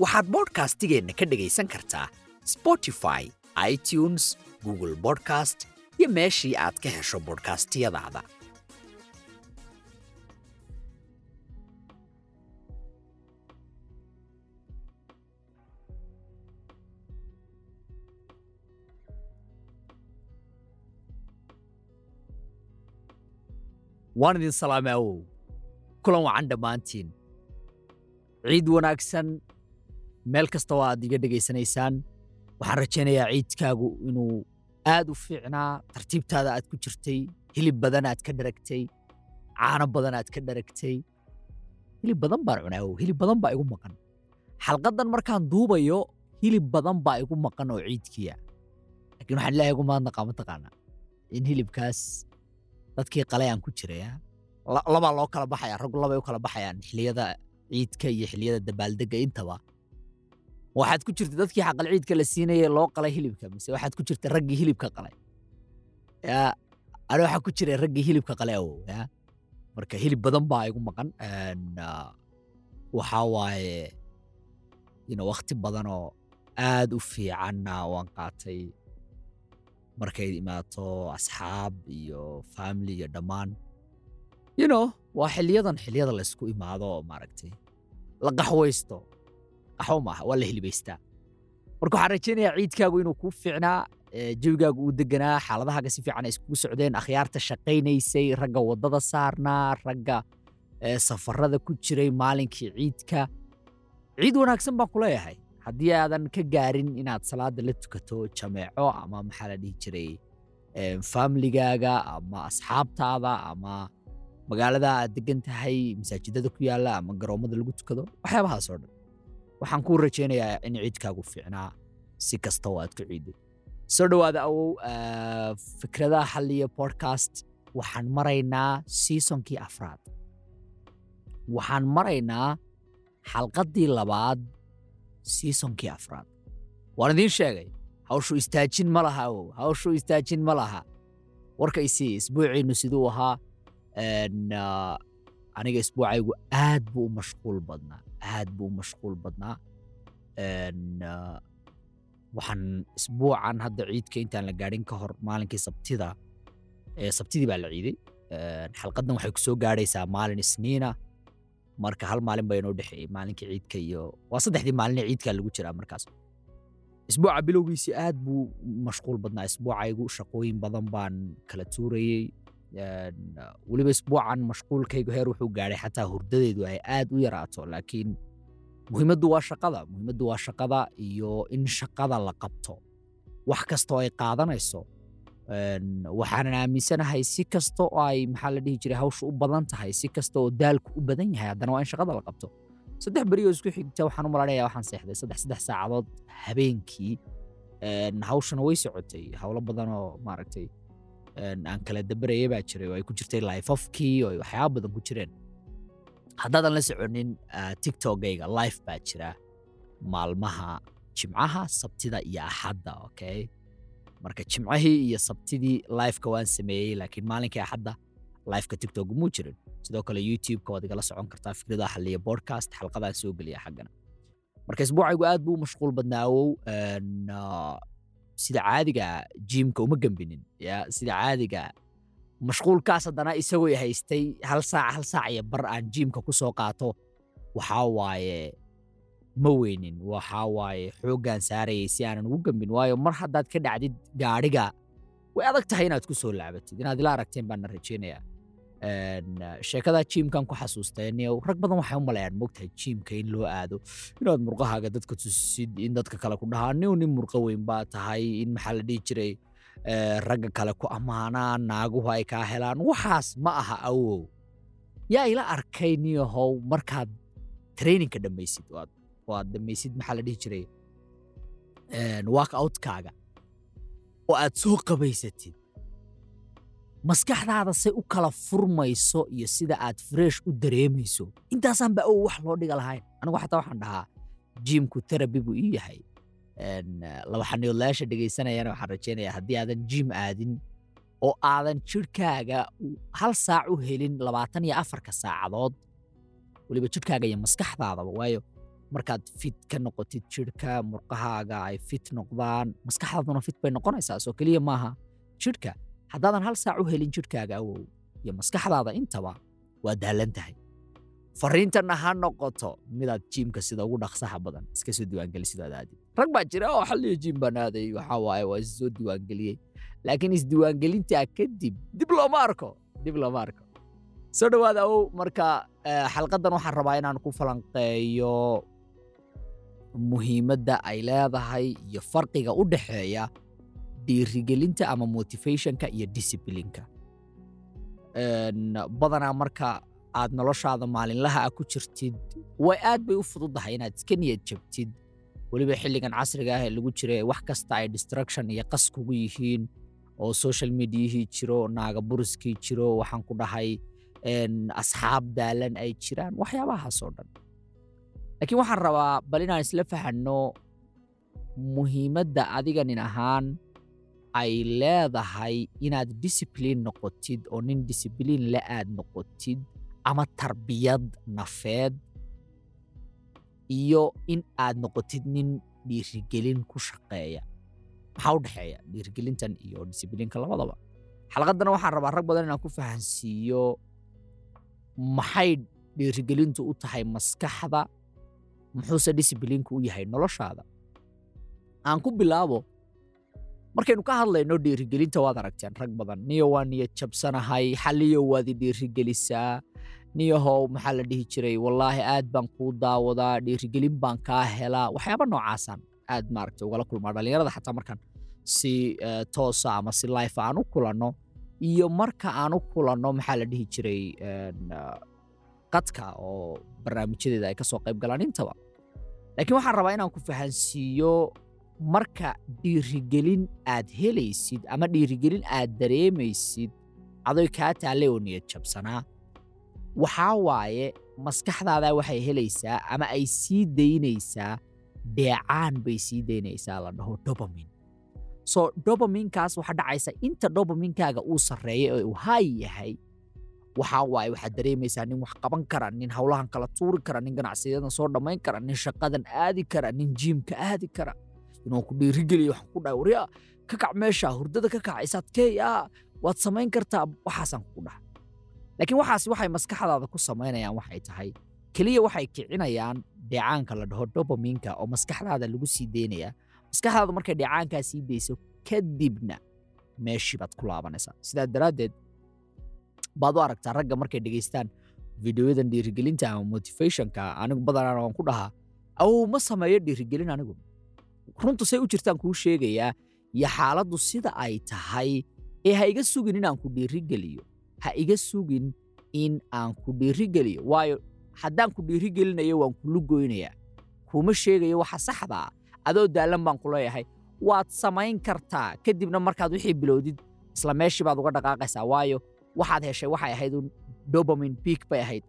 waxaad bodhkastigeenna ka dhegaysan kartaa spotify itunes google bodcast iyo meeshii aad ka hesho bodhkastiyadaada waan idin salaamay awow kulan wacan dhammaantiin. Ciid wanaagsan meel kasta oo aad iga dhegaysanaysaan waxaan rajaynayaa ciidkaagu inuu aad u fiicnaa tartiibtaada aad ku jirtay hilib badan aad ka dharagtay caano badan aad ka dharagtay. Hilib badan baan cunaawow hilib badan baa igu maqan. Xalqaddan markaan duubayo hilib badan baa igu maqan oo ciidkiya laakiin waxaan ilaahay ugu mahadnaqaa mataqaanaa in hilibkaas dadkii qalay aan ku jiraya labaa loo kala baxaya raggu labay u kala baxayaan xilliyada ciidka iyo xilliyada dabaaldegga intaba waxaad ku jirta dadkii xaqal ciidka la siinaya loo qalay hilibka mise waxaad ku jirta raggii hilibka qalay? Yaa ani waxaa ku jiray raggii hilibka qalay awow marka hilib badan baa igu maqan waxaa waaye wakti badan oo aad u fiicanna waan qaatay. Markay imaato asxaab iyo family iyo dhammaan you waa xiliyadan xiliyada laysku imaado maaragtay. La qaxwaysto qaxwo maaha waa la hilibaystaa marka waxaan rajaynayaa ciidkaagu inuu kuu fiicnaa jawigaagu uu deganaa xaaladahaaga si fiican ay iskugu socdeen akhyaarta shaqaynaysay ragga waddada saarnaa ragga safarada ku jiray maalinkii ciidka. Ciid wanaagsan baan kuleeyahay haddii aadan ka gaarin inaad salaada la tukato jameeco ama maxaa la dhihi jiray familigaaga ama asxaabtaada ama magaalada aad degan tahay masaajidada ku yaalla ama garoommada lagu tukado waxyaabahaas dhan waxaan kuu rajaynayaa in ciidkaagu fiicnaa si kasta oo aad ku ciiday soo dhowaada awow fikradaha xalliya podcast waxaan maraynaa seasonkii afraad. Waxaan maraynaa xalqaddii labaad seasonkii afraad. Waan idiin sheegay hawshu istaajin ma laha awow hawshu istaajin ma laha. Warka isii isbuuciinnu siduu ahaa aniga isbuucaygu aad buu u mashquul badnaa aad buu mashquul badnaa. Waxaan isbuucan hadda ciidka intaan la gaadhin ka hor maalinkii sabtida sabtidii baa la ciiday xalqaddan waxay ku soo gaadhaysaa maalin isniina. Marka hal maalin baa inoo dhexeeyey maalinkii ciidka iyo waa saddexdii maalinee ciidkaa lagu jiraa markaas. Isbuuca bilowgiisii aad buu mashquul badnaa. Isbuucaygu shaqooyin badan baan kala tuurayey weliba isbuucan mashquulkaygu heer wuxuu gaadhay xataa hurdadeedu ay aad u yaraato laakiin muhiimaddu waa shaqada. Muhiimaddu waa shaqada iyo in shaqada la qabto. Wax kastoo ay qaadanayso waxaanan aaminsanahay si kasta oo ay maxaa la dhihi jiray hawshu u badan tahay si kasta oo daalku u badan yahay haddana waa in shaqada la qabto. Saddex beri oo isku xigta waxaan u malanaya waxaan seexday saddex saddex saacadood habeenkii. Hawshana way socotay howlo badan oo maaragtay aan kala dabaraya baa jiray oo ay ku jirtay lifeofkii oo waxyaaba badan ku jireen. Haddaadan la soconin tiktokgayga life baa jira maalmaha jimcaha sabtida iyo axadda okay? Marka jimcahii iyo sabtidii lifeka waan sameeyey laakiin maalinkii axadda lifeka tiktok muu jirin. Sidoo kale youtubeka waad igala socon kartaa fikrada xaliya podcast xalqadaan soo geliya xaggana. Marka isbuucaygu aad buu mashquul badnaawow sida caadiga jiimka uma gembinin ya sida caadiga mashquulkaas haddana isagoo haystay hal saac hal saac iyo bar aan jiimka ku soo qaato waxaa waaye ma weynin. Waxaa waaye xooggaan saarayay si aanan ugu gembin waayo mar haddaad ka dhacdid gaadhiga way adag tahay inaad ku soo laabatid inaad ila aragteen baan na sheekadaa jiimkan ku xasuustay rag badan waxay u mogtahay jiimka in loo aado. Inaad murqahaaga dadka tusid in dadka kale ku dhahaa nin nin murqo weyn baa tahay in maxaa la dhihi jiray ragga kale ku ammaanaan naaguhu ay kaa helaan. Waxaas ma aha awow. Yaa ila arkay niyahow markaad trainingka dhammaysid oo aad dhammaysid maxaa la dhihi jiray? Work outkaaga. Oo aad soo qabaysatid maskaxdaada say u kala furmayso iyo sida aad fresh u dareemayso. Intaasaan ba ow wax loo dhiga lahayn. Anigu xataa waxaan dhahaa jiimku terabi buu ii yahay. Laba xaniyoodlayaasha dhegaysanayana waxaan rajaynayaa haddii aadan jiim aadin oo aadan jidhkaaga hal saac u helin labaatan iyo afarka saacadood weliba jidhkaaga iyo maskaxdaadaba. Waayo markaad fit ka noqotid jidhka murqahaaga ay fit noqdaan maskaxdaaduna fit bay noqonaysaa soo keliya maaha jidhka haddaadan hal saac u helin jidhkaaga awow iyo maskaxdaada intaba waa daalan tahay fariintanna ha noqoto midaad jiimka sida ugu dhaqsaha badan iska soo diiwaangelisid aad aadid rag baa jira oo xalliyo jiim baan aaday waxaa waa is diiwaangeliyey. Laakiin isdiiwaangelintaa kadib dib looma arko dib looma arko. Soo dhowaada awow marka xalqaddan waxaan rabaa inaan ku falanqeeyo muhiimadda ay leedahay iyo farqiga u dhexeeya dhiirigelinta ama motivationka iyo disciplinka badanaa marka aad noloshaada maalinlaha ah ku jirtid way aad bay u fududahay inaad iska niyad jabtid. Weliba xilligan casriga ah ee lagu jira wax kasta ay distraction iyo qas kugu yihiin oo social mediahii jiro naaga buriskii jiro waxaan ku dhahay asxaab daalan ay jiraan waxyaabahaasoo dhan. Laakiin waxaan rabaa bal inaan isla fahanno muhiimadda adiga ahaan ay leedahay inaad discipline noqotid oo nin discipline la aad noqotid ama tarbiyad nafeed iyo in aad noqotid nin dhiirigelin ku shaqeeya. Maxaa u dhexeeya? Dhiirigelintan iyo disciplinka labadaba. Xalqaddana waxaan rabaa rag badan inaan ku fahansiiyo maxay dhiirigelintu u tahay maskaxda muxuuse disciplinka u yahay noloshaada. Aan ku bilaabo markaynu ka hadlayno dhiirigelinta waad aragteen rag badan. Niyo waa niyo jabsanahay xaliyo waad dhiirigelisaa. Niyahow maxaa la dhihi jiray? Wallaahi aad baan kuu daawadaa dhiirigelin baan kaa helaa. Waxyaaba noocaasaan aad maaragtay ugala kulmaa. Dhallinyarada xataa markaan si toosa ama si life aan u kulanno iyo marka aan u kulanno maxaa la dhihi jiray? Qadka oo barnaamijyadeeda ay ka qayb galaan intaba. Laakiin waxaan rabaa inaan ku fahansiiyo marka dhiirigelin aad helaysid ama dhiirigelin aad dareemaysid adoy kaa taallay oo niyad jabsanaa. Waxaa waaye maskaxdaadaa waxay helaysaa ama ay sii daynaysaa deecaan bay sii daynaysaa la dhaho dobamin so dobaminkaas waxaa dhacaysa inta dobaminkaaga uu sarreeya ee uu haay yahay waxaa waaye waxaad dareemaysaa nin wax qaban kara nin howlahan kala tuuri kara nin ganacsiyadan soo dhammayn kara nin shaqadan aadi kara nin jiimka aadi kara inuu ku dhiirigeliyo waxaan ku dhahay waryaa ka meesha hurdada ka kac isaadkeey aa waad samayn kartaa waxaasaan ku dhaha. Laakiin waxaasi waxay maskaxdaada ku samaynayaan waxay tahay keliya waxay kicinayaan dheecaanka la dhaho dobaminka oo maskaxdaada lagu sii deynayaa maskaxdaadu markay dheecaankaa sii kadibna meeshii baad ku laabanaysaa. Sidaa daraaddeed baad u aragtaa ragga markay dhegaystaan videoyadan dhiirigelinta ama motivationka anigu badanaan waan ku dhahaa awow ma sameeyo dhiirigelin anigu runtu say u jirtaan kuu sheegayaa iyo xaaladdu sida ay tahay ee ha iga sugin inaan ku dhiirigeliyo ha iga sugin in aan ku dhiirigeliyo waayo haddaan ku dhiirigelinayo waan kulu goynayaa. Kuma sheegayo waxa saxda ah. Adoo daalan baan ku waad samayn kartaa kadibna markaad wixii bilowdid isla meeshii baad uga dhaqaaqaysaa. Waayo waxaad heshay waxay ahayd dobamin peak bay ahayd.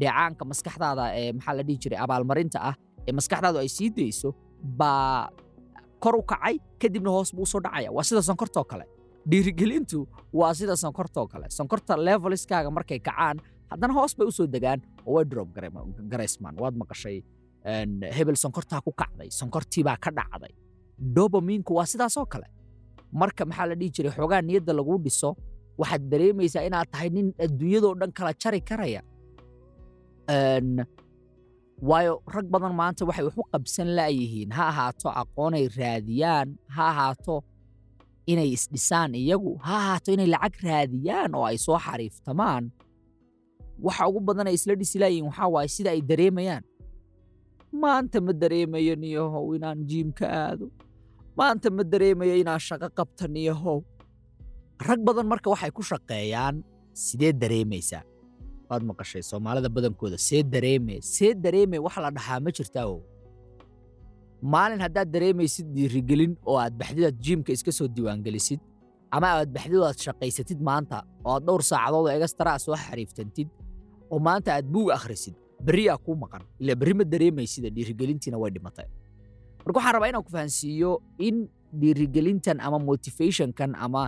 Dheecaanka maskaxdaada ee maxaa la dhihi jiray abaalmarinta ah ee maskaxdaadu ay sii dayso baa kor u kacay kadibna hoos buu u soo dhacaya. Waa sida sonkortoo kale. Dhiirigelintu waa sida sonkortoo kale. Sonkorta leveliskaaga markay kacaan haddana hoos bay u soo degaan oo way drop garaysmaan waad maqashay hebel sonkortaa ku kacday sonkortiibaa ka dhacday. Dobaminku waa sidaasoo kale. Marka maxaa la dhihi jiray? Xoogaa niyadda laguu dhiso. Waxaad dareemaysaa inaad tahay nin adduunyadoo dhan kala jari karaya waayo rag badan maanta waxay wax u qabsan la'yihiin ha ahaato aqoonay raadiyaan. Ha ahaato inay isdhisaan iyagu. Ha ahaato inay lacag raadiyaan oo ay soo xariiftamaan. Waxa ugu badan ay isla dhisi la'yihiin waxaa waaye sida ay dareemayaan. Maanta ma dareemayo niyahow inaan jiimka aado. Maanta ma dareemayo inaan shaqo qabta niyahow rag badan marka waxay ku shaqeeyaan sidee dareemaysaa waad maqashay soomaalida badankooda see dareeme see dareeme wax la dhahaa ma jirtaa o maalin haddaad dareemaysid dhiirigelin oo aad baxdidaad jiimka iska soo diiwaangelisid ama aad baxdidu aad shaqaysatid maanta oo aad dhowr saacadood oo egastara soo xariiftantid oo maanta aad buug akhrisid berriyaa kuu maqan ila berri ma dareemaysida dhiirigelintiina way dhimatay. Marka waxaan rabaa inaan ku fahansiiyo in dhiirigelintan ama motivationkan ama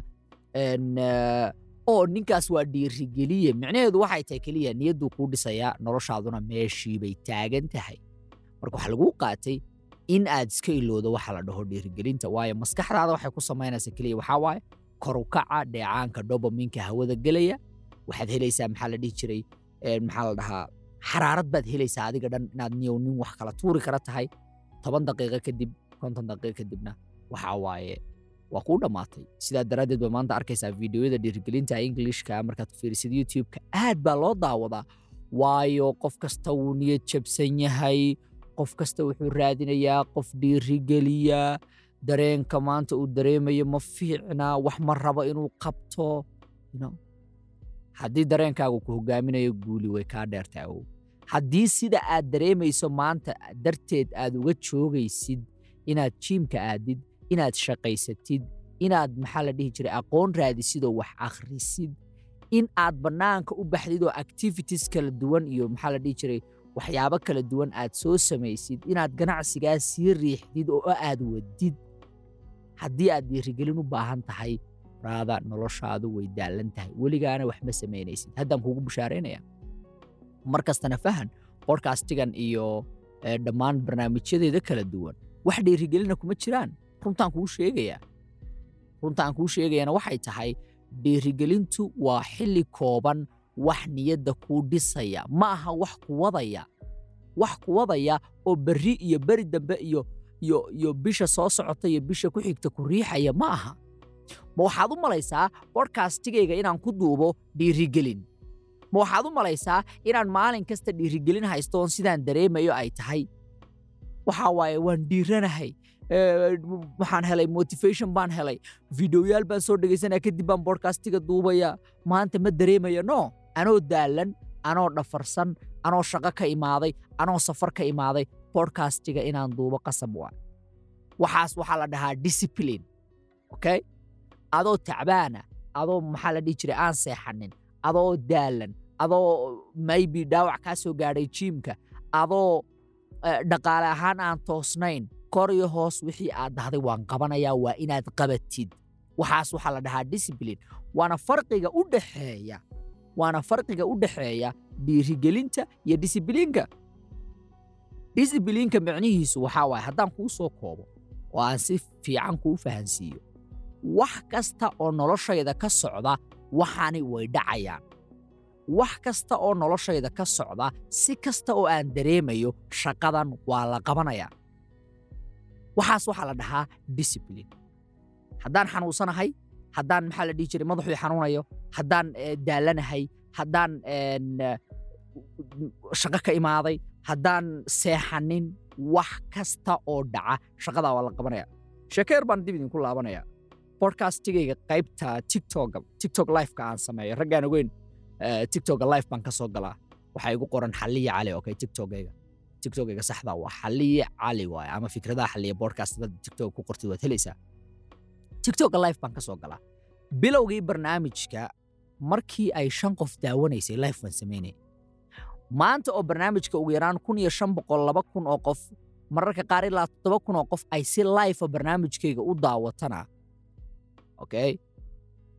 oo ninkaas waa dhiirigeliye micnaheedu waxay tahay keliya niyadduu kuu dhisayaa noloshaaduna meeshii bay taagan tahay. Marka waxaa laguu qaatay in aad iska ilowdo waxa la dhaho dhiirigelinta waayo maskaxdaada waxay ku samaynaysaa keliya waxaa waaye korukaca dheecaanka dobaminka hawada gelaya. Waxaad helaysaa maxaa la dhihi jiray maxaa la dhahaa xaraarad baad helaysaa adiga dhan inaad niyow nin wax kala tuuri kara tahay. Toban daqiiqo kadib konton daqiiqo kadibna waxaa waaye waa kuu dhammaatay. Sidaa daraaddeed ba maanta arkaysaa fiidiyoyada dhiirigelinta englishka markaad fiirisid youtube-ka. Aad baa loo daawadaa waayo qof kasta wuu niyad jabsan yahay qof kasta wuxuu raadinayaa qof dhiirigeliya dareenka maanta uu dareemayo ma fiicna wax ma rabo inuu qabto haddii dareenkaagu ku hogaaminayo guuli way kaa dheertaa ow haddii sida aad dareemayso maanta darteed aad uga joogaysid inaad jiimka aadid inaad shaqaysatid inaad maxaa la dhihi jiray aqoon raadisid oo wax akhrisid in aad bannaanka u baxdid oo activities kala duwan iyo maxaa la dhihi jiray waxyaabo kala duwan aad soo samaysid inaad ganacsigaa sii riixdid oo aad wadid. Haddii aad dhiirigelin u baahan tahay raada noloshaadu way daalan tahay. Weligaana wax ma samaynaysid. Haddaan kuugu bushaaraynaya mar kastana fahan bodkastigan iyo dhammaan barnaamijyadeeda kala duwan. Wax dhiirigelina kuma jiraan runtaan kuu sheegayaa runtaan kuu sheegayana waxay tahay dhiirigelintu waa xilli kooban wax niyadda kuu dhisaya ma aha wax ku wadaya. Wax ku wadaya oo berri iyo beri dambe iyo iyo bisha soo socota iyo bisha ku xigta ku riixaya ma aha. Ma waxaad u malaysaa bodkastigayga inaan ku duubo dhiirigelin? Ma waxaad u malaysaa inaan maalin kasta dhiirigelin haysto oon sidaan dareemayo ay tahay? Waxaa waaye waan dhiiranahay waxaan helay motivation baan helay. Videoyaal baan soo dhegaysanaya kadib baan bodkastiga duubaya. Maanta ma dareemaya no. Anoo daalan anoo dhafarsan anoo shaqo ka imaaday anoo safar ka imaaday bodkastiga inaan duubo qasab waa. Waxaas waxaa la dhahaa discipline okay? Adoo tacbaana adoo maxaa la dhihi jiray aan seexanin adoo daalan adoo maybe dhaawac kaa soo gaadhay jiimka adoo dhaqaale ahaan aan toosnayn kor iyo hoos wixii aad dhahday waan qabanayaa waa inaad qabatid. Waxaas waxaa la dhahaa discipline. Waana farqiga u dhexeeya waana farqiga u dhexeeya dhiirigelinta iyo discibliinka discibliinka micnihiisu waxaa waaye haddaan kuu soo koobo oo aan si fiican kuu fahansiiyo wax kasta oo noloshayda ka socda waxaani way dhacayaan. Wax kasta oo noloshayda ka socda si kasta oo aan dareemayo shaqadan waa la qabanayaa waxaas waxaa la dhahaa discipline. Haddaan xanuunsanahay haddaan maxaa la dhihi jiray madaxuu xanuunayo haddaan daalanahay haddaan shaqo ka imaaday haddaan seexanin wax kasta oo dhaca. Shaqadaa waa la qabanaya. Sheekeer baan dib idinku laabanaya. Bodkastigayga qaybta tiktoka tiktok lifeka aan sameeyo. Raggaan ogeyn tiktoka life baan ka soo galaa. Waxaa igu qoran xaliya cali okay tiktokayga tiktokayga saxda waa xaliya cali waaye ama fikradaha xaliya bodcast tiktok ku qortid waad helaysaa tiktoka life baan ka galaa. Bilowgii barnaamijka markii ay shan qof daawanaysay life baan samaynay maanta oo barnaamijka ugu yaraan kun iyo shan boqol laba kun oo qof mararka qaar ilaa toddoba kun oo qof ay si life barnaamijkayga u daawatana okay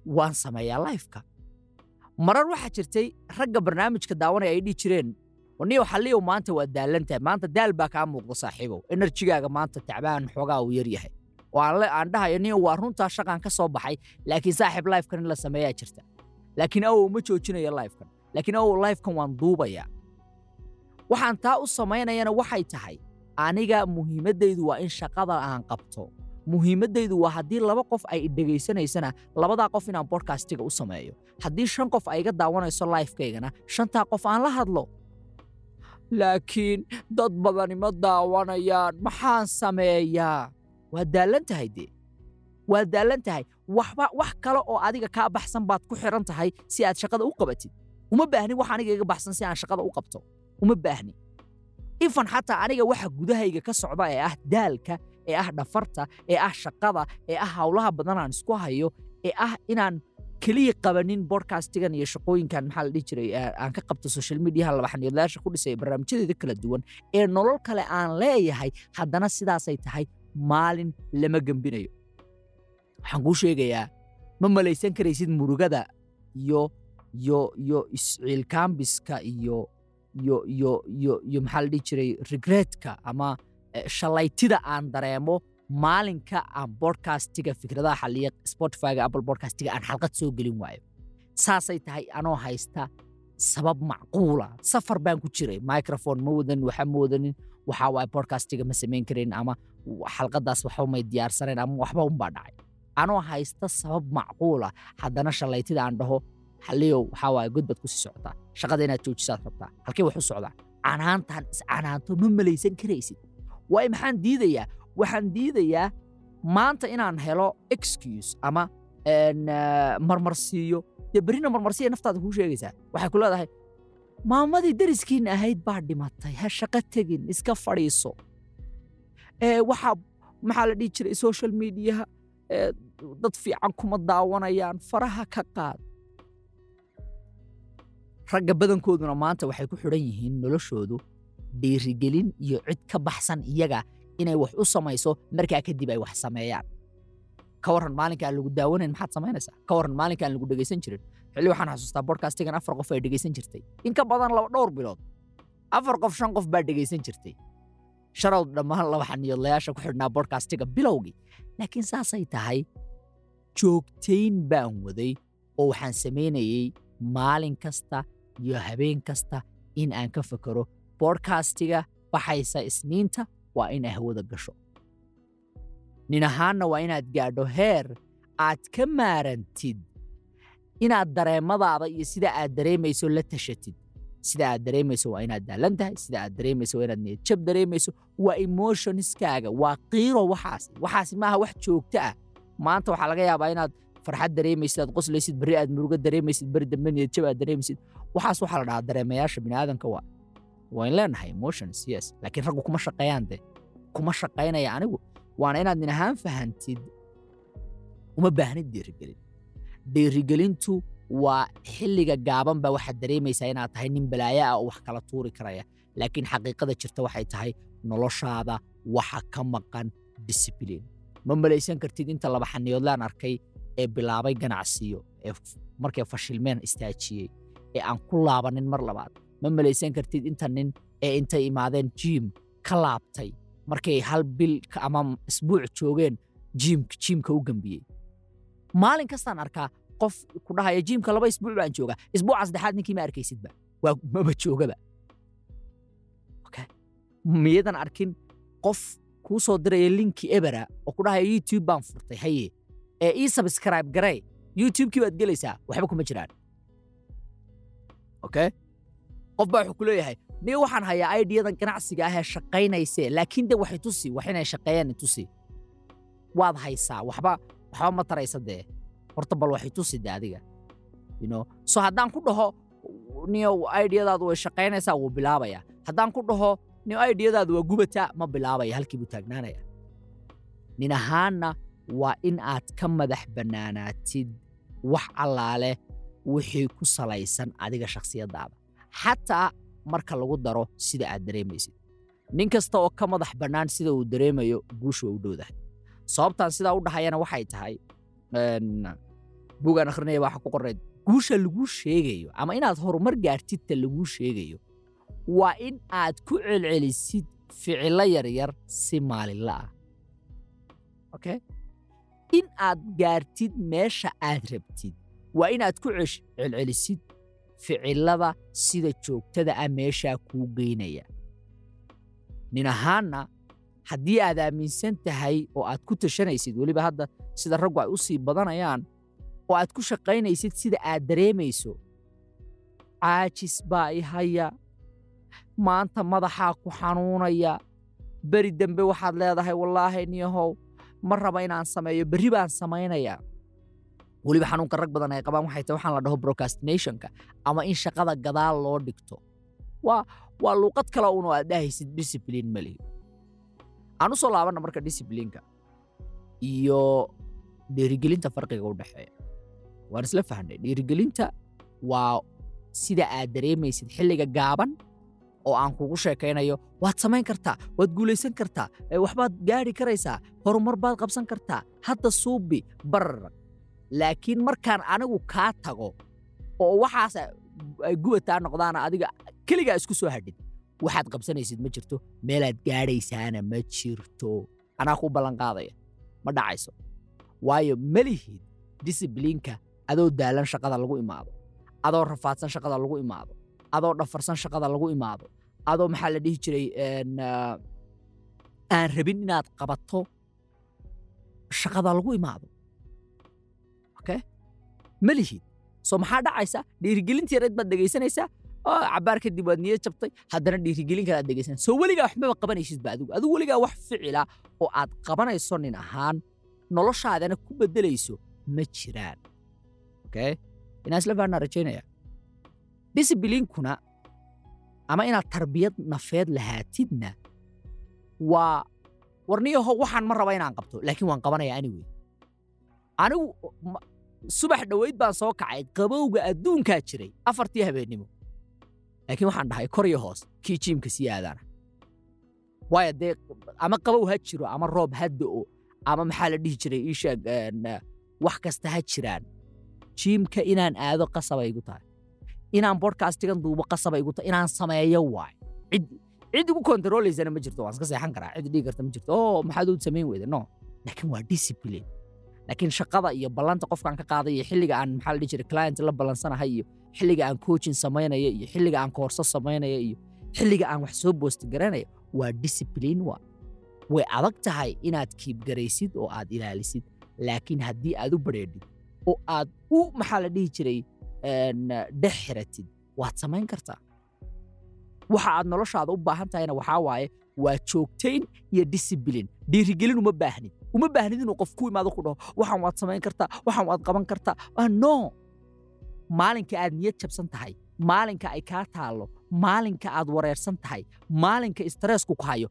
waan sameeyaa lifeka. Marar waxaa jirtay ragga barnaamijka daawanaya ay dhihi jireen niyow xalliyow maanta waa daalantahay maanta daal baa kaa muuqda saaxiibow. Enerjigaaga maanta tacbaan xoogaa uu yar yahay. Oo aan dhahayo niyow waa runtaa shaqaan ka soo baxay laakiin saaxiib lifekan in la sameeyaa jirta. Laakiin awow ma joojinayo lifekan. Laakiin awow lifekan waan duubayaa. Waxaan taa u samaynayana waxay tahay aniga muhiimaddaydu waa in shaqada aan qabto. Muhiimaddaydu waa haddii laba qof ay dhegaysanaysana labadaa qof inaan bodkastiga u sameeyo. Haddii shan qof ay daawanayso lifekaygana shantaa qof aan la hadlo laakiin dad badani ma daawanayaan. Maxaan sameeyaa? Waa daallan tahay dee? Waa daallan tahay. Waxba wax kale oo adiga kaa baxsan baad ku xiran tahay si aad shaqada u qabatid. Uma baahni wax aniga iga baxsan si aan shaqada u qabto. Uma baahni. Ifan xataa aniga waxa gudahayga ka socda ee ah daalka ee ah dhafarta ee ah shaqada ee ah howlaha badan aan isku hayo ee ah inaan keliya qabanin bodcastigan iyo shaqooyinkan maxaa la dhihi jiray aan ka qabto social mediaha labaxaniyoodlayaasha ku dhisay barnaamijyadeeda kala duwan ee nolol kale aan leeyahay haddana sidaasay tahay maalin lama gembinayo waxaan kuu sheegayaa ma malaysan karaysid murugada iyo iyo iyo isciilkaambiska iyo iyo iyo iyo iyo maxaa la dhihi jiray regretka ama shalaytida aan dareemo maalinka aan bodcastiga fikradaha xaliya spotifyga apple bodcastiga aan xalqad soo gelin waayo. Saasay tahay anoo haysta sabab macquula safar baan ku jiray. Microphone ma wadanin waxa ma wadanin waxaa waaye bodcastiga ma samayn karin ama xalqadaas waxba diyaarsanayn ama waxba unbaa dhacay. Anoo haysta sabab macquula haddana shalaytida aan dhaho xaliyow waxaa waaye god baad socotaa shaqada inaad joojisaad rabtaa. Halkee wax u socdaa canaantaan iscanaanto ma malaysan karaysid. Waayo maxaan diidayaa waxaan diidayaa maanta inaan helo excuse ama marmarsiiyo. Dee berrina marmarsiya naftaada kuu sheegaysaa. Waxay ku leedahay maamadii dariskiina ahayd baa dhimatay. Ha shaqo tegin iska fadhiiso. Waxaa maxaa la dhihi jiray social mediaha? Dad fiican kuma daawanayaan. Faraha ka qaad. Ragga badankooduna maanta waxay ku xidhan yihiin noloshoodu dhiirigelin iyo cid ka baxsan iyaga inay wax u samayso markaa kadib ay wax sameeyaan. Ka warran maalinka lagu daawanayn maxaad samaynaysaa? Ka warran maalinka lagu dhegaysan jirin. Xilli waxaan xasuustaa bodcastigan afar qof ay dhegaysan jirtay. In ka badan laba dhowr bilood afar qof shan qof baa dhegaysan jirtay. Sharowd dhammaan laba xaniyoodlayaasha ku xidhnaa bodcastiga bilowgii. Laakiin saasay tahay joogtayn baan waday oo waxaan samaynayey maalin kasta iyo habeen kasta in aan ka fakero bodcastiga baxaysa isniinta waa inay hawada gasho. Nin ahaanna waa inaad gaadho heer aad ka maarantid inaad dareemadaada iyo sida aad dareemayso la tashatid. Sida aad dareemayso waa inaad daalan tahay sida aad dareemayso waa inaad niyadjab dareemayso waa emotionskaaga waa qiiro waxaasi waxaasi maaha wax joogto ah. Maanta waxaa laga yaabaa inaad farxad dareemaysid aad qoslaysid berri aad murugo dareemaysid berri dambe niyadjab aad dareemaysid. Waxaas waxaa la dhahaa dareemayaasha biniaadanka waa waan leenahay emotions yes. laakiin raggu kuma shaqeeyaan de kuma shaqaynaya anigu waana inaad nin ahaan fahantid uma baahnid dhiirigelin dhiirigelintu waa xilliga gaaban waxaad dareemaysaa inaad tahay nin balaayo ah oo wax kala tuuri karaya laakiin xaqiiqada jirta waxay tahay noloshaada waxa ka maqan discibliin ma malaysan kartid inta laba xaniyoodlaan arkay ee bilaabay ganacsiyo ee markay fashilmeen istaajiyey ee aan ku laabanin mar labaad ma malaysan kartid inta nin ee intay imaadeen jiim ka laabtay. Markay hal bil ama isbuuc joogeen jiimka u gambiyey. Maalin kastaan arkaa qof ku dhahaya jiimka laba isbuuc baan joogaa. Isbuuca saddexaad ninkii ma arkaysidba waa joogaba miyadan arkin qof kuu soo diraya linki ebera oo ku dhahaya youtube baan furtay haye. Ee ii subscribe garee youtubekii baad gelaysaa waxba kuma jiraan. Okay qof baa wuxuu ku leeyahay niyo waxaan hayaa aidiyadan ganacsiga ah ee shaqaynaysee laakiin de waxay tusi wax inay shaqeeyaan tusi waad haysaa waxba waxba ma taraysa dee. Horta bal waxay tusi de adiga. Know? So haddaan ku dhaho niyo aidiyadaadu way shaqaynaysaa wuu bilaabaya. Haddaan ku dhaho niyo aidiyadaadu waa gubataa ma bilaabaya halkii buu taagnaanaya. Nin ahaanna waa in aad ka madax bannaanaatid wax allaale wixii ku salaysan adiga shakhsiyaddaada xataa marka lagu daro sida aad dareemaysid. Nin kasta oo ka madax bannaan sida uu dareemayo guushu waa u dhowdahay. Sababtaan sidaa u dhahayana waxay tahay buugaan akhrinaya waxa ku qornayd guusha laguu sheegayo ama inaad horumar gaartidta laguu sheegayo waa in aad ku celcelisid ficilo yaryar si maalinla ah. Okay in aad gaartid meesha aad rabtid waa inaad ku celcelisid ficilada sida joogtada ah meeshaa kuu geynaya. Nin ahaanna haddii aad aaminsan tahay oo aad ku tashanaysid weliba hadda sida raggu ay u sii badanayaan oo aad ku shaqaynaysid sida aad dareemayso caajis baa i haya maanta madaxaa ku xanuunaya beri dembe waxaad leedahay wallaahi niyahow ma raba inaan sameeyo berri baan samaynayaa weliba xanuunka rag badan ay qabaan waxay tahay waxaan la dhaho procrastinationka ama in shaqada gadaal loo dhigto. Waa luuqad kale uun oo aad dhahaysid discipline ma lihi aan u soo laabanna marka disciplineka iyo dhiirigelinta farqiga u dhexeeya. Waan isla fahnay dhiirigelinta waa sida aad dareemaysid xilliga gaaban oo aan kugu sheekaynayo. Waad samayn kartaa waad guulaysan kartaa waxbaad gaadhi karaysaa horumar baad qabsan kartaa. Hadda suubi bararag laakiin markaan anigu kaa tago oo waxaas ay gubataa noqdaana adiga keligaa isku soo hadhin waxaad qabsanaysid ma jirto meelaad gaadhaysaana ma jirto. Anaa kuu ballanqaadaya ma dhacayso. Waayo malihid disiblinka adoo daalan shaqada lagu imaado adoo rafaadsan shaqada lagu imaado adoo dhafarsan shaqada lagu imaado adoo maxaa la dhihi jiray aan rabin inaad qabato shaqada lagu imaado okay malihid soo maxaa dhacaysa? Dhiirigelintii yareed baad dhegaysanaysaa oo cabaar kadib waad niyad jabtay haddana dhiirigelin kale aad dhegaysanaysa soo weligaa waxbaba qabanaysidba adigu. Adigu weligaa wax ficila oo aad qabanayso nin ahaan noloshaadana ku beddelayso ma jiraan. Okay? Fahnaa rajaynaya disciblinkuna ama inaad tarbiyad nafeed lahaatidna waa warniyaho waxaan ma raba inaan qabto laakiin waan qabanaya anyway. Anigu subax dhoweyd baan soo kacay qabowga adduunkaa jiray afartii habeennimo. Laakiin waxaan dhahay kor iyo hoos kii jiimka sii aadaana. Waayo dee ama qabow ha jiro ama roob ha da'o ama maxaa la dhihi jiray iisheeg wax kasta ha jiraan. Jiimka inaan aado qasabay igu tahay. Inaan bodkastigan duubo qasabay igu tahay inaan sameeyo waay. Cid cid igu kontaroolaysana ma jirto waan iska seexan karaa. Cid dhigi karta ma jirto. Oo maxaad u samayn weyda? No. Laakiin waa discipline laakiin shaqada iyo ballanta qofkaan ka qaaday iyo xilliga aan maxaa la dhihi jiray client la ballansanahay iyo xilliga aan coaching samaynaya iyo xilliga aan koorso samaynaya iyo xilliga aan wax soo boosti garanaya waa discipline waa way adag tahay inaad kiibgaraysid oo aad ilaalisid. Laakiin haddii aad u badheedhid oo aad u maxaa la dhihi jiray dhex xiratid waad samayn kartaa. Waxa aad noloshaada u baahan tahayna waxaa waaye waa joogtayn iyo discipline. Dhiirigelin uma baahnid uma baahnid inuu qof ku imaado ku dhaho waxaan waad samayn kartaa waxaan waad qaban kartaa. No. Maalinka aad niyad jabsan tahay maalinka ay kaa taallo maalinka aad wareersan tahay maalinka stressku ku hayo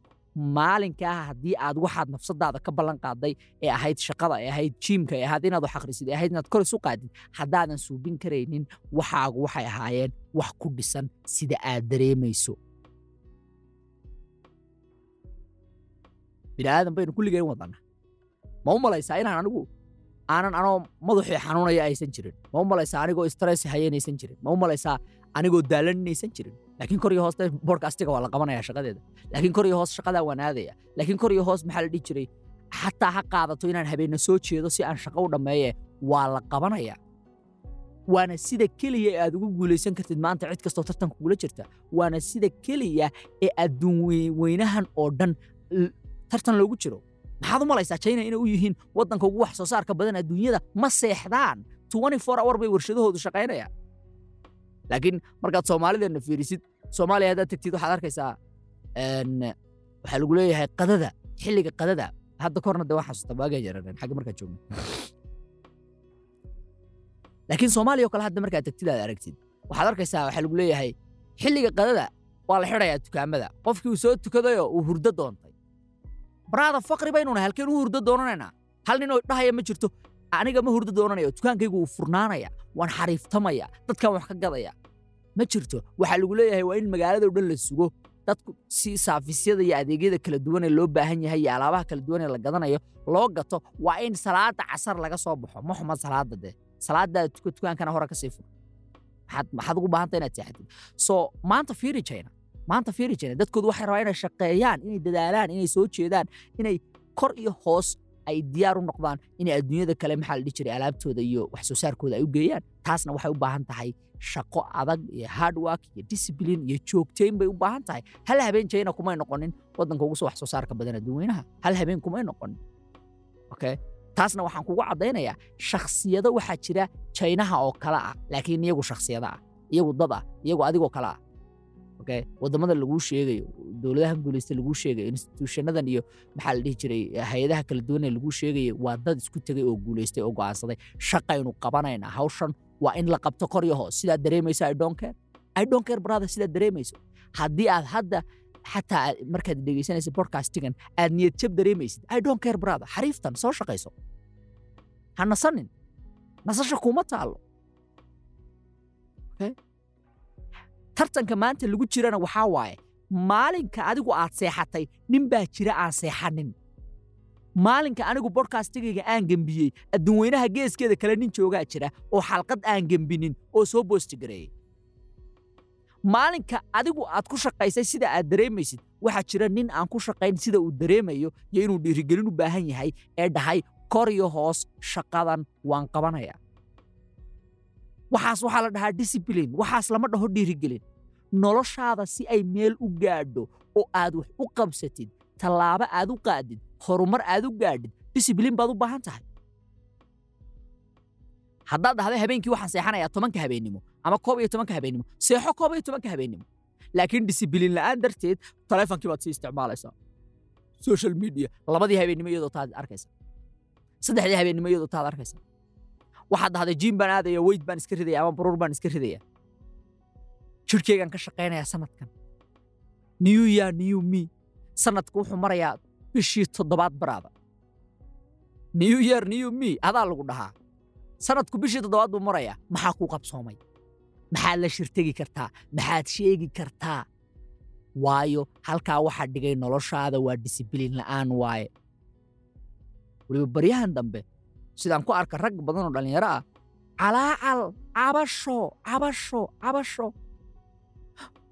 maalinkaa haddii aad waxaad nafsadaada ka ballan qaaday ee ahayd shaqada ee ahayd jiimka ee ahayd inaad wax akhrisid ee ahayd inaad kor isu qaadid haddaadan suubin karaynin waxaagu waxay ahaayeen wax ku dhisan sida aad dareemayso. Bini'aadan baynu kulligeen wadana ma u malaysaa inaan anigu aanan anoo madaxii xanuunaya aysan jirin. Ma u malaysaa anigoo stress hayanaysan jirin. Ma u malaysaa anigoo daalan inaysan jirin. Laakiin kor iyo hoos bodcastiga waa la qabanaya shaqadeeda. Laakiin kor iyo hoos shaqadaa waan aadaya laakiin kor iyo hoos maxaa la dhihi jiray? Xataa ha qaadato inaan habeenna soo jeedo si aan shaqo u dhammeeye waa la qabanaya. Waana sida keliya ee aad ugu guulaysan kartid maanta cid kastoo tartanka kugula jirta. Waana sida keliya ee adduun weynahan oo dhan tartan loogu jiro maxaad u malaysaa china inay u yihiin waddanka ugu wax soo saarka badan adduunyada? Ma seexdaan. hour bay warshadahoodu shaqaynayaan. Laakiin markaad soomaalideenna fiirisid soomaaliya haddaad tegtid waxaad arkaysaa waxaa lagu leeyahay qadada xilliga qadada. Hadda korna de waan xasuusta waagaa yarareen xagga markaad joogna. Laakiin soomaaliya oo kale hadda markaad tegtid aad aragtid waxaad arkaysaa waxaa lagu leeyahay xilliga qadada waa la xidhayaa dukaamada. Qofkii uu soo tukadayoo uu hurdo doontay baraada faqri baynuna halkeen u hurdo doonanaynaa hal nin oo dhahaya ma jirto? Aniga ma hurdo doonanayo. Dukaankaygu wuu furnaanaya waan xariiftamaya dadkan wax ka gadaya. Ma jirto waxaa lagu leeyahay waa in magaalada o dhan la sugo. Dadku si saafisyada iyo adeegyada kala duwan ee loo baahan yahay iyo alaabaha kala duwan ee la gadanayo loo gato waa in salaada casar laga soo baxo. Ma xuma salaada dee? Salaadaada tuko dukaankana hore ka sii fur maxaad ugu baahanta inaad seexatid? So maanta fiiri china maanta fiiri china dadkoodu waxay rabaa inay shaqeeyaan inay dadaalaan inay soo jeedaan inay kor iyo hoos ay diyaar u noqdaan inay adduunyada kale maxaa la dhihi jiray alaabtooda iyo wax soo saarkooda ay u geeyaan. Taasna waxay u baahan tahay shaqo adag iyo hardwork iyo discipline iyo joogtayn bay u baahan tahay. Hal habeen china kumay noqonin waddanka ugu soo wax soo saarka badan adduunweynaha hal habeen kumay noqonin. Okay taasna waxaan kugu caddaynayaa shakhsiyado waxaa jira chinaha oo kale ah laakiin iyagu shakhsiyada ah iyagu dad ah iyagu adigoo kale ah waddamada laguu sheegayo dowladahan guulaysta laguu sheegayo instituushanadan iyo maxaa la dhihi jiray hay'adaha kala duwan ee laguu sheegaya waa dad isku tegay oo guulaystay oo go'aansaday. Shaqaynu qabanaynaa hawshan waa in la qabto kor iyo hoos. Sidaad dareemayso i don't care. I don't care brother sidaad dareemayso. Haddii aad hadda xataa aad- markaad dhegeysanaysa podcastigan aad niyad jab dareemaysid. I don't care brother. Xariiftan soo shaqayso ha nasanin. Nasasha kuma taalo Okay? Tartanka maanta lagu jirana waxaa waaye maalinka adigu aad seexatay nin baa jira aan seexanin. Maalinka anigu bodkastigayga aan gembiyey adduunweynaha geeskeeda kale nin joogaa jira oo xalqad aan gembinin oo soo boostigareeyey maalinka adigu aad ku shaqaysay sida aad dareemaysid waxaa jira nin aan ku shaqayn sida uu dareemayo iyo inuu dhiirigelin u baahan yahay ee dhahay kor iyo hoos shaqadan waan qabanaya waxaas waxaa la dhahaa discipline waxaas lama dhaho dhiirigelin. Noloshaada si ay meel u gaadho oo aad wax u qabsatid tallaabo aad u qaadid horumar aad u gaadhid discipline baad u baahan tahay. Haddaad dhahda habeenkii waxaan seexanayaa tobanka habeennimo ama koob iyo tobanka habeennimo seexo koob iyo tobanka habeennimo laakiin discipline la'aan darteed taleefonkii baad sii isticmaalaysaa. Social media labadii habeennimo iyadoo taad arkaysa saddexdii habeennimo iyadoo taad arkaysa waxaad dhahday jiim baan aadaya weyd baan iska ridaya ama baruur baan iska ridaya jirhkeygaan ka shaqaynayaa sanadkan. New year new me. Sanadku wuxuu marayaa bishii toddobaad baraada. New year new me. Adaa lagu dhahaa. Sanadku bishii toddobaad buu marayaa. Maxaa kuu qabsoomay? Maxaad la shirtegi kartaa? Maxaad sheegi kartaa? Waayo halkaa waxaa dhigay noloshaada waa disibliin la'aan waaye. Weliba baryahan dambe sidaan ku arka rag badan oo dhallinyaro ah. Calaacal cabasho cabasho cabasho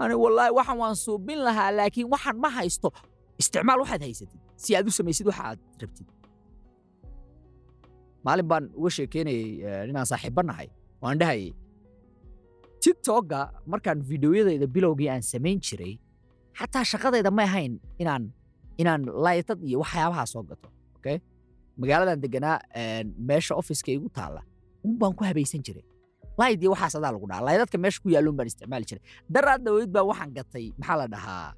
ani wallaahi waxaan waan suubin lahaa laakiin waxaan ma haysto. Isticmaal waxaad haysatid. Si aad u samaysid waxa aad rabtid. Maalin baan uga sheekeynayey eh, ninaan saaxiibba nahay. Waan dhahayay tiktokga markaan fideoyadayda bilowgii aan samayn jiray xataa shaqadayda ma ahayn inaan inaan laytad iyo waxyaabahaa soo gato okay magaaladan deganaa meesha ofiska igu taalla un baan ku habaysan jiray. Layd iyo waxaas adaa lagu dhahaa. Laydadka meesha ku yaalluun baan isticmaali jiray. Daraad dhaweyd baa waxaan gatay maxaa la dhahaa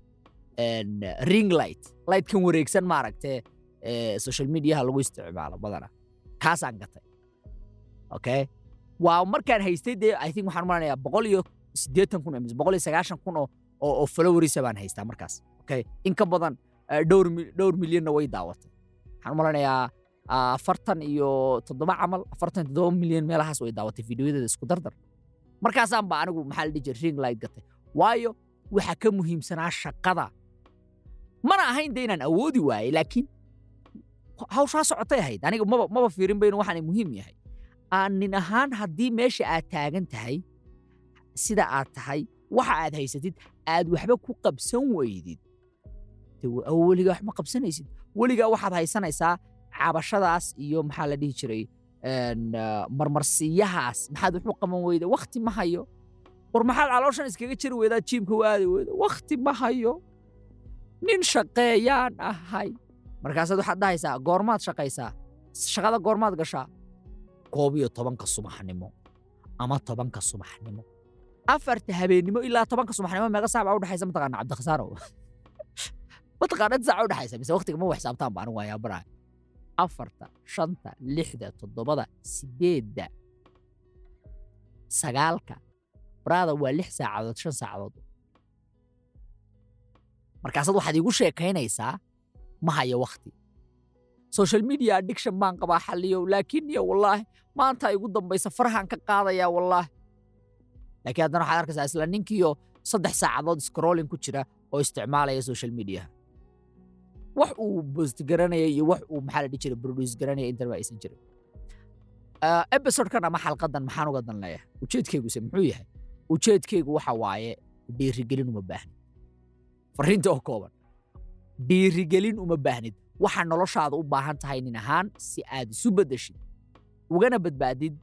ring light. Lightkan wareegsan maaragtee ee, social mediaha lagu isticmaalo badana kaasaan gatay. Okay waa markaan haystay dee i think waxaan umanayaa boqol iyo siddeetan kun mise boqol iyo sagaashan kun oo oo followerisa baan haystaa markaas. Okay in ka badan dhowr dhowr milyanna way daawatay. Waxaan u malanayaa afartan iyo toddoba camal afartan toddoba milyan meelahaas way daawatay fideoyadeeda isku dardar. Markaasaan anigu maxaa la dhihi jiray ring light gatay. Waayo waxaa ka muhiimsanaa shaqada. Mana ahayn de inaan awoodi waayey laakiin hawshaa socotay ahayd. Aniga maba maba fiirin ba inuu waxaan muhiim yahay. Aan nin ahaan haddii meesha aad taagan tahay sida aad tahay waxa aad haysatid aad waxba ku qabsan weydid. Weligaa wax ma qabsanaysid. Weligaa waxaad haysanaysaa cabashadaas iyo maxaa la dhihi jiray ah, marmarsiiyahaas maxaad wax u qaban weyda? Wakti ma hayo. War maxaad calooshan iskaga jiri weydaa jiimka u aadi weyda wakti ma hayo. Nin shaqeeyaan ahay. Markaasaad waxaad dhahaysaa goormaad shaqaysaa. Shaqada goormaad gashaa koob iyo tobanka subaxnimo ama tobanka subaxnimo. Afarta habeennimo ilaa tobanka subaxnimo meeqa saac baa udhexaysa mataqaana cabdikhasaaro mataqaana saac u dhexaysa mise waqtiga ma xisaabtaan ba anigu waa yaabanaya afarta shanta lixda toddobada sideedda sagaalka. Baraada waa lix saacadood shan saacadood. Markaasaad waxaad iigu sheekaynaysaa ma hayo wakti social media addiction baan qabaa xalliyow laakiin iyo wallaahi maanta igu dambaysa farahan ka qaadayaa wallaahi. Laakiin haddana waxaad arkaysaa isla ninkiyo saddex saacadood scrolling ku jira oo isticmaalaya social media wax uu boost garanaya iyo wax uu maxaa la dhihi jiray produce garanaya intaba aysan jirin. Ah, episodekan ama xalqadan maxaan uga dan leeyahay ujeedkayguse muxuu yahay? Ujeedkaygu waxa waaye dhiirigelin uma baahnid fariinta oo kooban. Dhiirigelin uma baahnid. Waxaa noloshaada u baahan tahay nin ahaan si aad isu beddeshid ugana badbaadid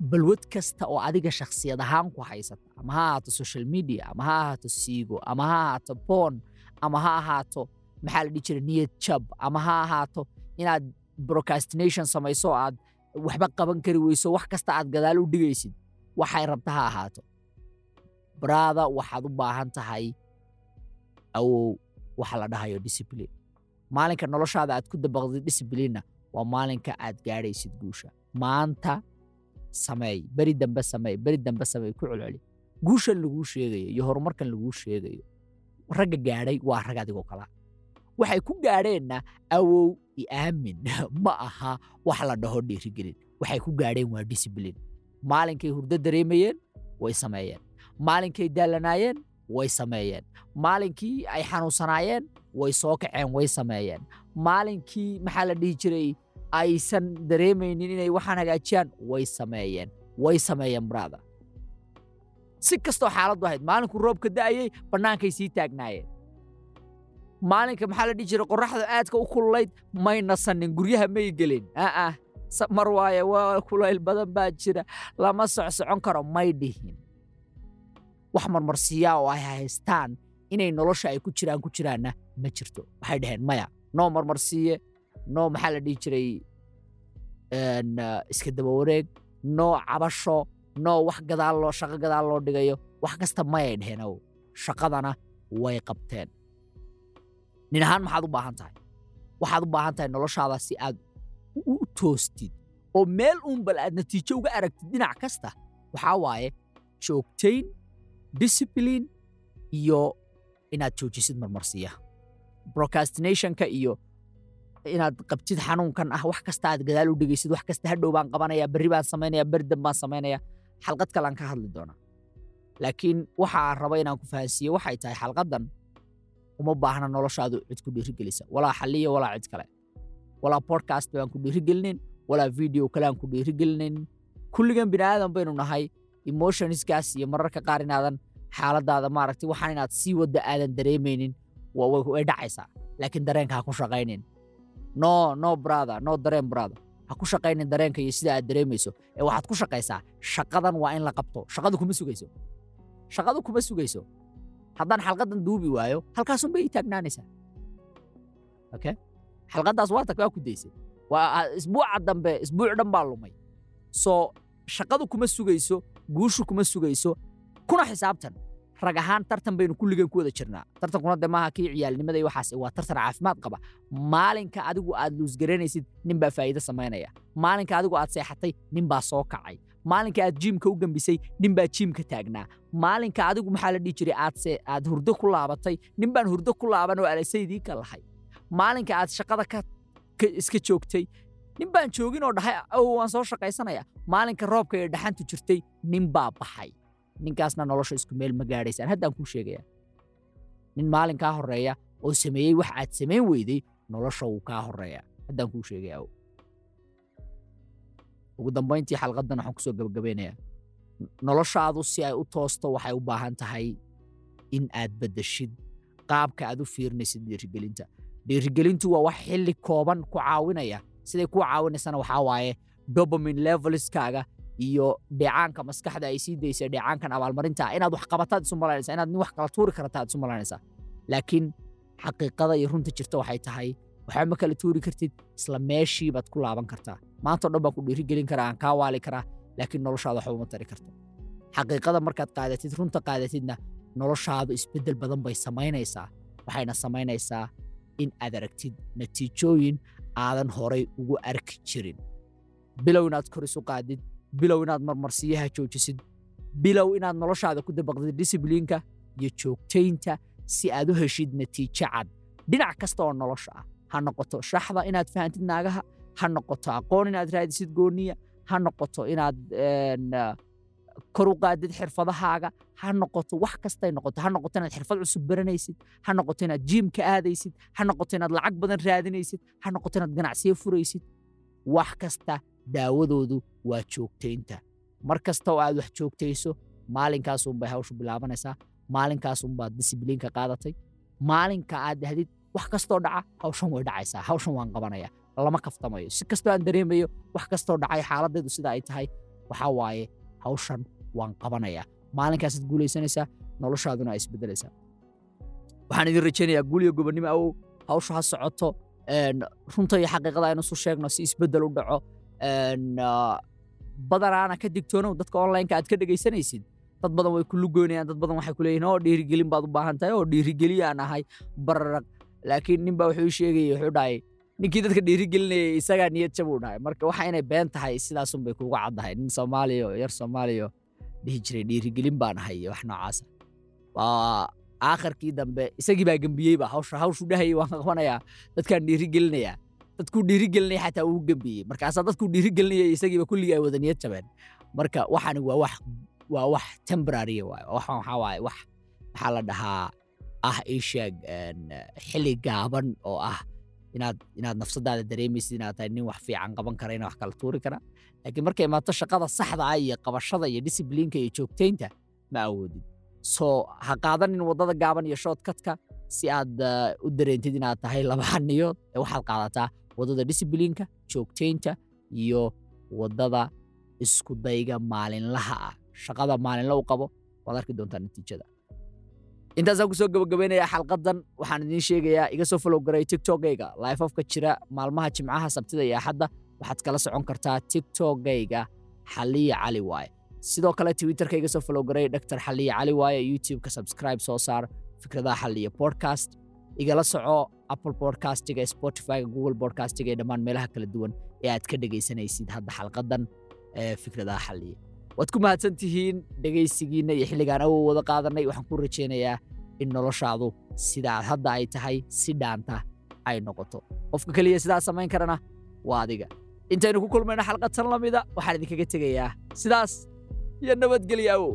balwad kasta oo adiga shakhsiyad ahaan ku haysata ama ha ahaato social media ama ha ahaato siigo ama ha ahaato boon ama ha ahaato maxaa la dhihi jiray niyad jab ama ha ahaato inaad procrastination samayso aad waxba qaban kari weyso wax kasta aad gadaal u dhigaysid waxay rabta ha ahaato braada waxaad u baahan tahay awow waxa la dhahayo discipline maalinka noloshaada aad ku dabaqdid disciplinena waa maalinka aad gaadhaysid guusha maanta sameey beri dambe sameey beri dambe sameey ku celceli guushan laguu sheegayo iyo horumarkan laguu sheegayo ragga gaadhay waa rag adigoo kala. Waxay ku gaadheenna awow i aamin ma aha wax la dhaho dhiirigelin. Waxay ku gaadheen waa discipline. Maalinkay hurdo dareemayeen way sameeyeen. Maalinkay daalanaayeen way sameeyeen. Maalinkii ay xanuunsanaayeen way soo kaceen way sameeyeen. Maalinkii maxaa la dhihi jiray aysan dareemaynin inay waxaan hagaajiyaan way sameeyeen way sameeyeen brada si kastoo xaaladdu ahayd maalinkuu roobka da'ayey bannaankay sii taagnaayeen. Maalinka maxaa la dhihi jiray qorraxda aadka u kululayd may nasanin guryaha may gelin. Aa mar waaye waa kulayl badan baa jira. Lama socsocon karo may dhihin. Wax marmarsiiyaa oo ay haystaan inay nolosha ay ku jiraan ku jiraanna ma jirto. Waxay dhaheen maya noo marmarsiiye noo maxaa la dhihi jiray iska daba wareeg noo cabasho noo wax gadaal shaqo gadaal loo dhigayo wax kasta mayay dheheen ow shaqadana way qabteen. Nin ahaan maxaad u baahan tahay? Waxaad u baahan tahay noloshaada si aad u toostid oo meel uunbal aad natiijo uga aragtid dhinac kasta. Waxaa waaye joogtayn discipline iyo inaad joojisid marmarsiya procrastinationka iyo inaad qabtid xanuunkan ah wax kasta aad gadaal u dhegaysid wax kasta hadhow baan qabanaya berri baan samaynaya berdan baan samaynaya xalqad kalean ka hadli doonaa laakiin waxa aan raba inaan ku fahansiiye waxay tahay xalqaddan uma baahna noloshaadu cid ku dhiirigelisa. Walaa xaliya walaa cid kale. Walaa podcast baan ku dhiirigelinin walaa video kale ku dhiirigelinin. Kulligan bini aadan baynu nahay emotionskaas iyo mararka qaar inaadan xaaladaada maaragtay waxaan inaad sii wadda aadan dareemaynin way dhacaysaa. Laakiin dareenka ha ku shaqaynin no no brother. No dareen brother. Ha ku shaqaynin dareenka iyo sida aad dareemayso. Ee waxaad ku shaqaysaa shaqadan waa in la qabto. Shaqadu kuma sugayso. Shaqadu kuma sugayso. Haddaan xalqadan duubi waayo halkaasun bay ii taagnaanaysaa. Okay? Xalqadaas waa tag waa ku daysay. Waa isbuuca dambe isbuuc dhan baa lumay. Soo shaqadu kuma sugayso guushu kuma sugayso kuna xisaabtan rag ahaan tartan baynu kulligeen ku wada jirnaa. Tartankuna de maaha kii ciyaalnimada waxaas waa tartan caafimaad qaba. Maalinka adigu aad luusgaranaysid nin baa faa'iido samaynaya. Maalinka adigu aad seexatay nin baa soo kacay. Maalinka aad jiimka u gambisay nin baa jiimka taagnaa. Maalinka adigu maxaa la dhihi jiray aad se aad hurdo ku laabatay? Nin baan hurdo ku laaban oo alasaydii ka lahay. Maalinka aad shaqada ka iska joogtay nin baan joogin oo dhahay waan soo shaqaysanaya. Maalinka roobka ee dhaxantu jirtay nin baa baxay ninkaasna nolosha isku meel ma gaadhaysaan. Haddaan kuu sheegaya nin maalin kaa horreeya oo sameeyey wax aad samayn weyday nolosha wuu kaa horreeya haddaan kuu sheegaya ugu dambayntii xalqaddan waxaan ku soo gabagabaynayaa. Noloshaadu si ay u toosto waxay u baahan tahay in aad beddeshid qaabka aad u fiirinaysid dhiirigelinta. Dhiirigelintu waa wax xilli kooban ku caawinaya. Siday kuu caawinaysana waxaa waaye dobamin levelskaaga iyo dheecaanka maskaxda ay sii daysa dheecaankan abaalmarinta inaad wax isu malaynaysaa inaad nin wax kala tuuri karataad isu malaynaysaa. Laakiin xaqiiqada iyo runta jirta waxay tahay waxba ma kala tuuri kartid isla meeshii baad ku laaban kartaa. Maantao dhan baan ku dhiirigelin karaa aan kaa waali karaa laakiin noloshaada waxba uma tari karto. Xaqiiqada markaad qaadatid runta qaadatidna noloshaadu isbeddel badan bay samaynaysaa waxayna samaynaysaa in aad aragtid natiijooyin aadan horay ugu arki jirin. Bilow inaad kor isu qaadid bilow inaad marmarsiyaha joojisid bilow inaad noloshaada ku dabaqdid disibliinka iyo joogtaynta si aad u heshid natiijo cad. Dhinac kasta oo nolosha ah ha noqoto shaxda inaad fahantid naagaha ha noqoto aqoon inaad raadisid gooniya ha noqoto inaad kor u qaadid xirfadahaaga ha noqoto wax kastay noqoto ha noqoto inaad xirfad cusub baranaysid ha noqoto inaad jiimka aadaysid ha noqoto inaad lacag badan raadinaysid ha noqoto inaad ganacsiyo furaysid. Wax kasta daawadoodu waa joogtaynta mar kasta oo aad wax joogtayso maalinkaasunbay hawshu bilaabanaysaa maalinkaasunbaad disibliinka qaadatay maalinka aad dahdid wax kastoo dhaca hawshan way dhacaysaa hawshan waan qabanaya lama kaftamayo. Si kastoo aan dareemayo wax kastoo dhacay xaaladdeedu sida ay tahay waxaa waaye hawshan waan qabanayaa. Maalinkaasaad guulaysanaysaa noloshaaduna ay isbedelaysaa waxaan idin rajaynayaa guul iyo gobonnimo awow hawshu ha socoto runta iyo xaqiiqada aynu isu sheegno si isbeddel u dhaco badanaana ka digtoonow dadka onlineka aad ka dhegaysanaysid dad badan way ku lugoynayaan dad badan waxay ku leeyihiin oo dhiirigelin baad u baahan tahay oo dhiirigeliyaan ahay bararag laakiin nin baa wuxuu ii sheegayay wuxuu dhahay ninkii dadka dhiirigelinayay isagaa niyad jab uu dhahay marka waxa inay been tahay sidaasun bay kuuga caddahay nin soomaaliya oo yar soomaaliya oo dhihi jiray dhiirigelin baan ahay iyo wax noocaasa waa aakhirkii dambe isagii baa gembiyeyba hawshu dhahayay waan qabanayaa dadkaan dhiirigelinayaa dadkuu dhiirigelinaya xataa uu gembiyey markaasaa dadkuu dhiirigelinayay isagiiba kulligii ay wada niyad jabeen. Marka waxani waa wax waa wax temporary waay. Wax maxaa la dhahaa? Ah ii sheeg xilli gaaban oo ah inaad inaad nafsadaada dareemaysid inaad tahay nin wax fiican qaban kara ina wax kala tuuri kara. Laakiin markay imaato shaqada saxda ah iyo qabashada iyo discibliinka iyo joogtaynta ma awoodid so ha qaadanin waddada gaaban iyo shortcutka si aad u dareentid inaad tahay labahaniyood ee waxaad qaadataa waddada discibliinka joogtaynta iyo waddada isku dayga maalinlaha ah. Shaqada maalinla u qabo waad arki doontaa natiijada. Intaasaan ku soo gabagabaynayaa xalqadan waxaan idiin sheegayaa iga soo follow garay laifafka jira maalmaha jimcaha sabtida iyo axadda waxaad kala socon kartaa tiktokgayga xaliya cali waaye. Sidoo kale twitterka iga soo follow garay dr cali waaye youtubeka. Subscribe soo saar fikradaha xaliya podcast. Igala soco apple podcastiga spotifyga google podcastiga ee dhammaan meelaha kala duwan ee aad ka dhegaysanaysid hadda xalqadan ee fikradaha xaliya waad ku mahadsan tihiin dhegaysigiinna iyo xilligaan awow wada qaadanay. Waxaan ku rajaynayaa in noloshaadu sidaad hadda ay tahay si dhaanta ay noqoto. Qofka keliya sidaa samayn karana waa adiga. Intaynu ku kulmayno xalqad tan la mida waxaan idinkaga tegayaa sidaas iyo nabadgelya awow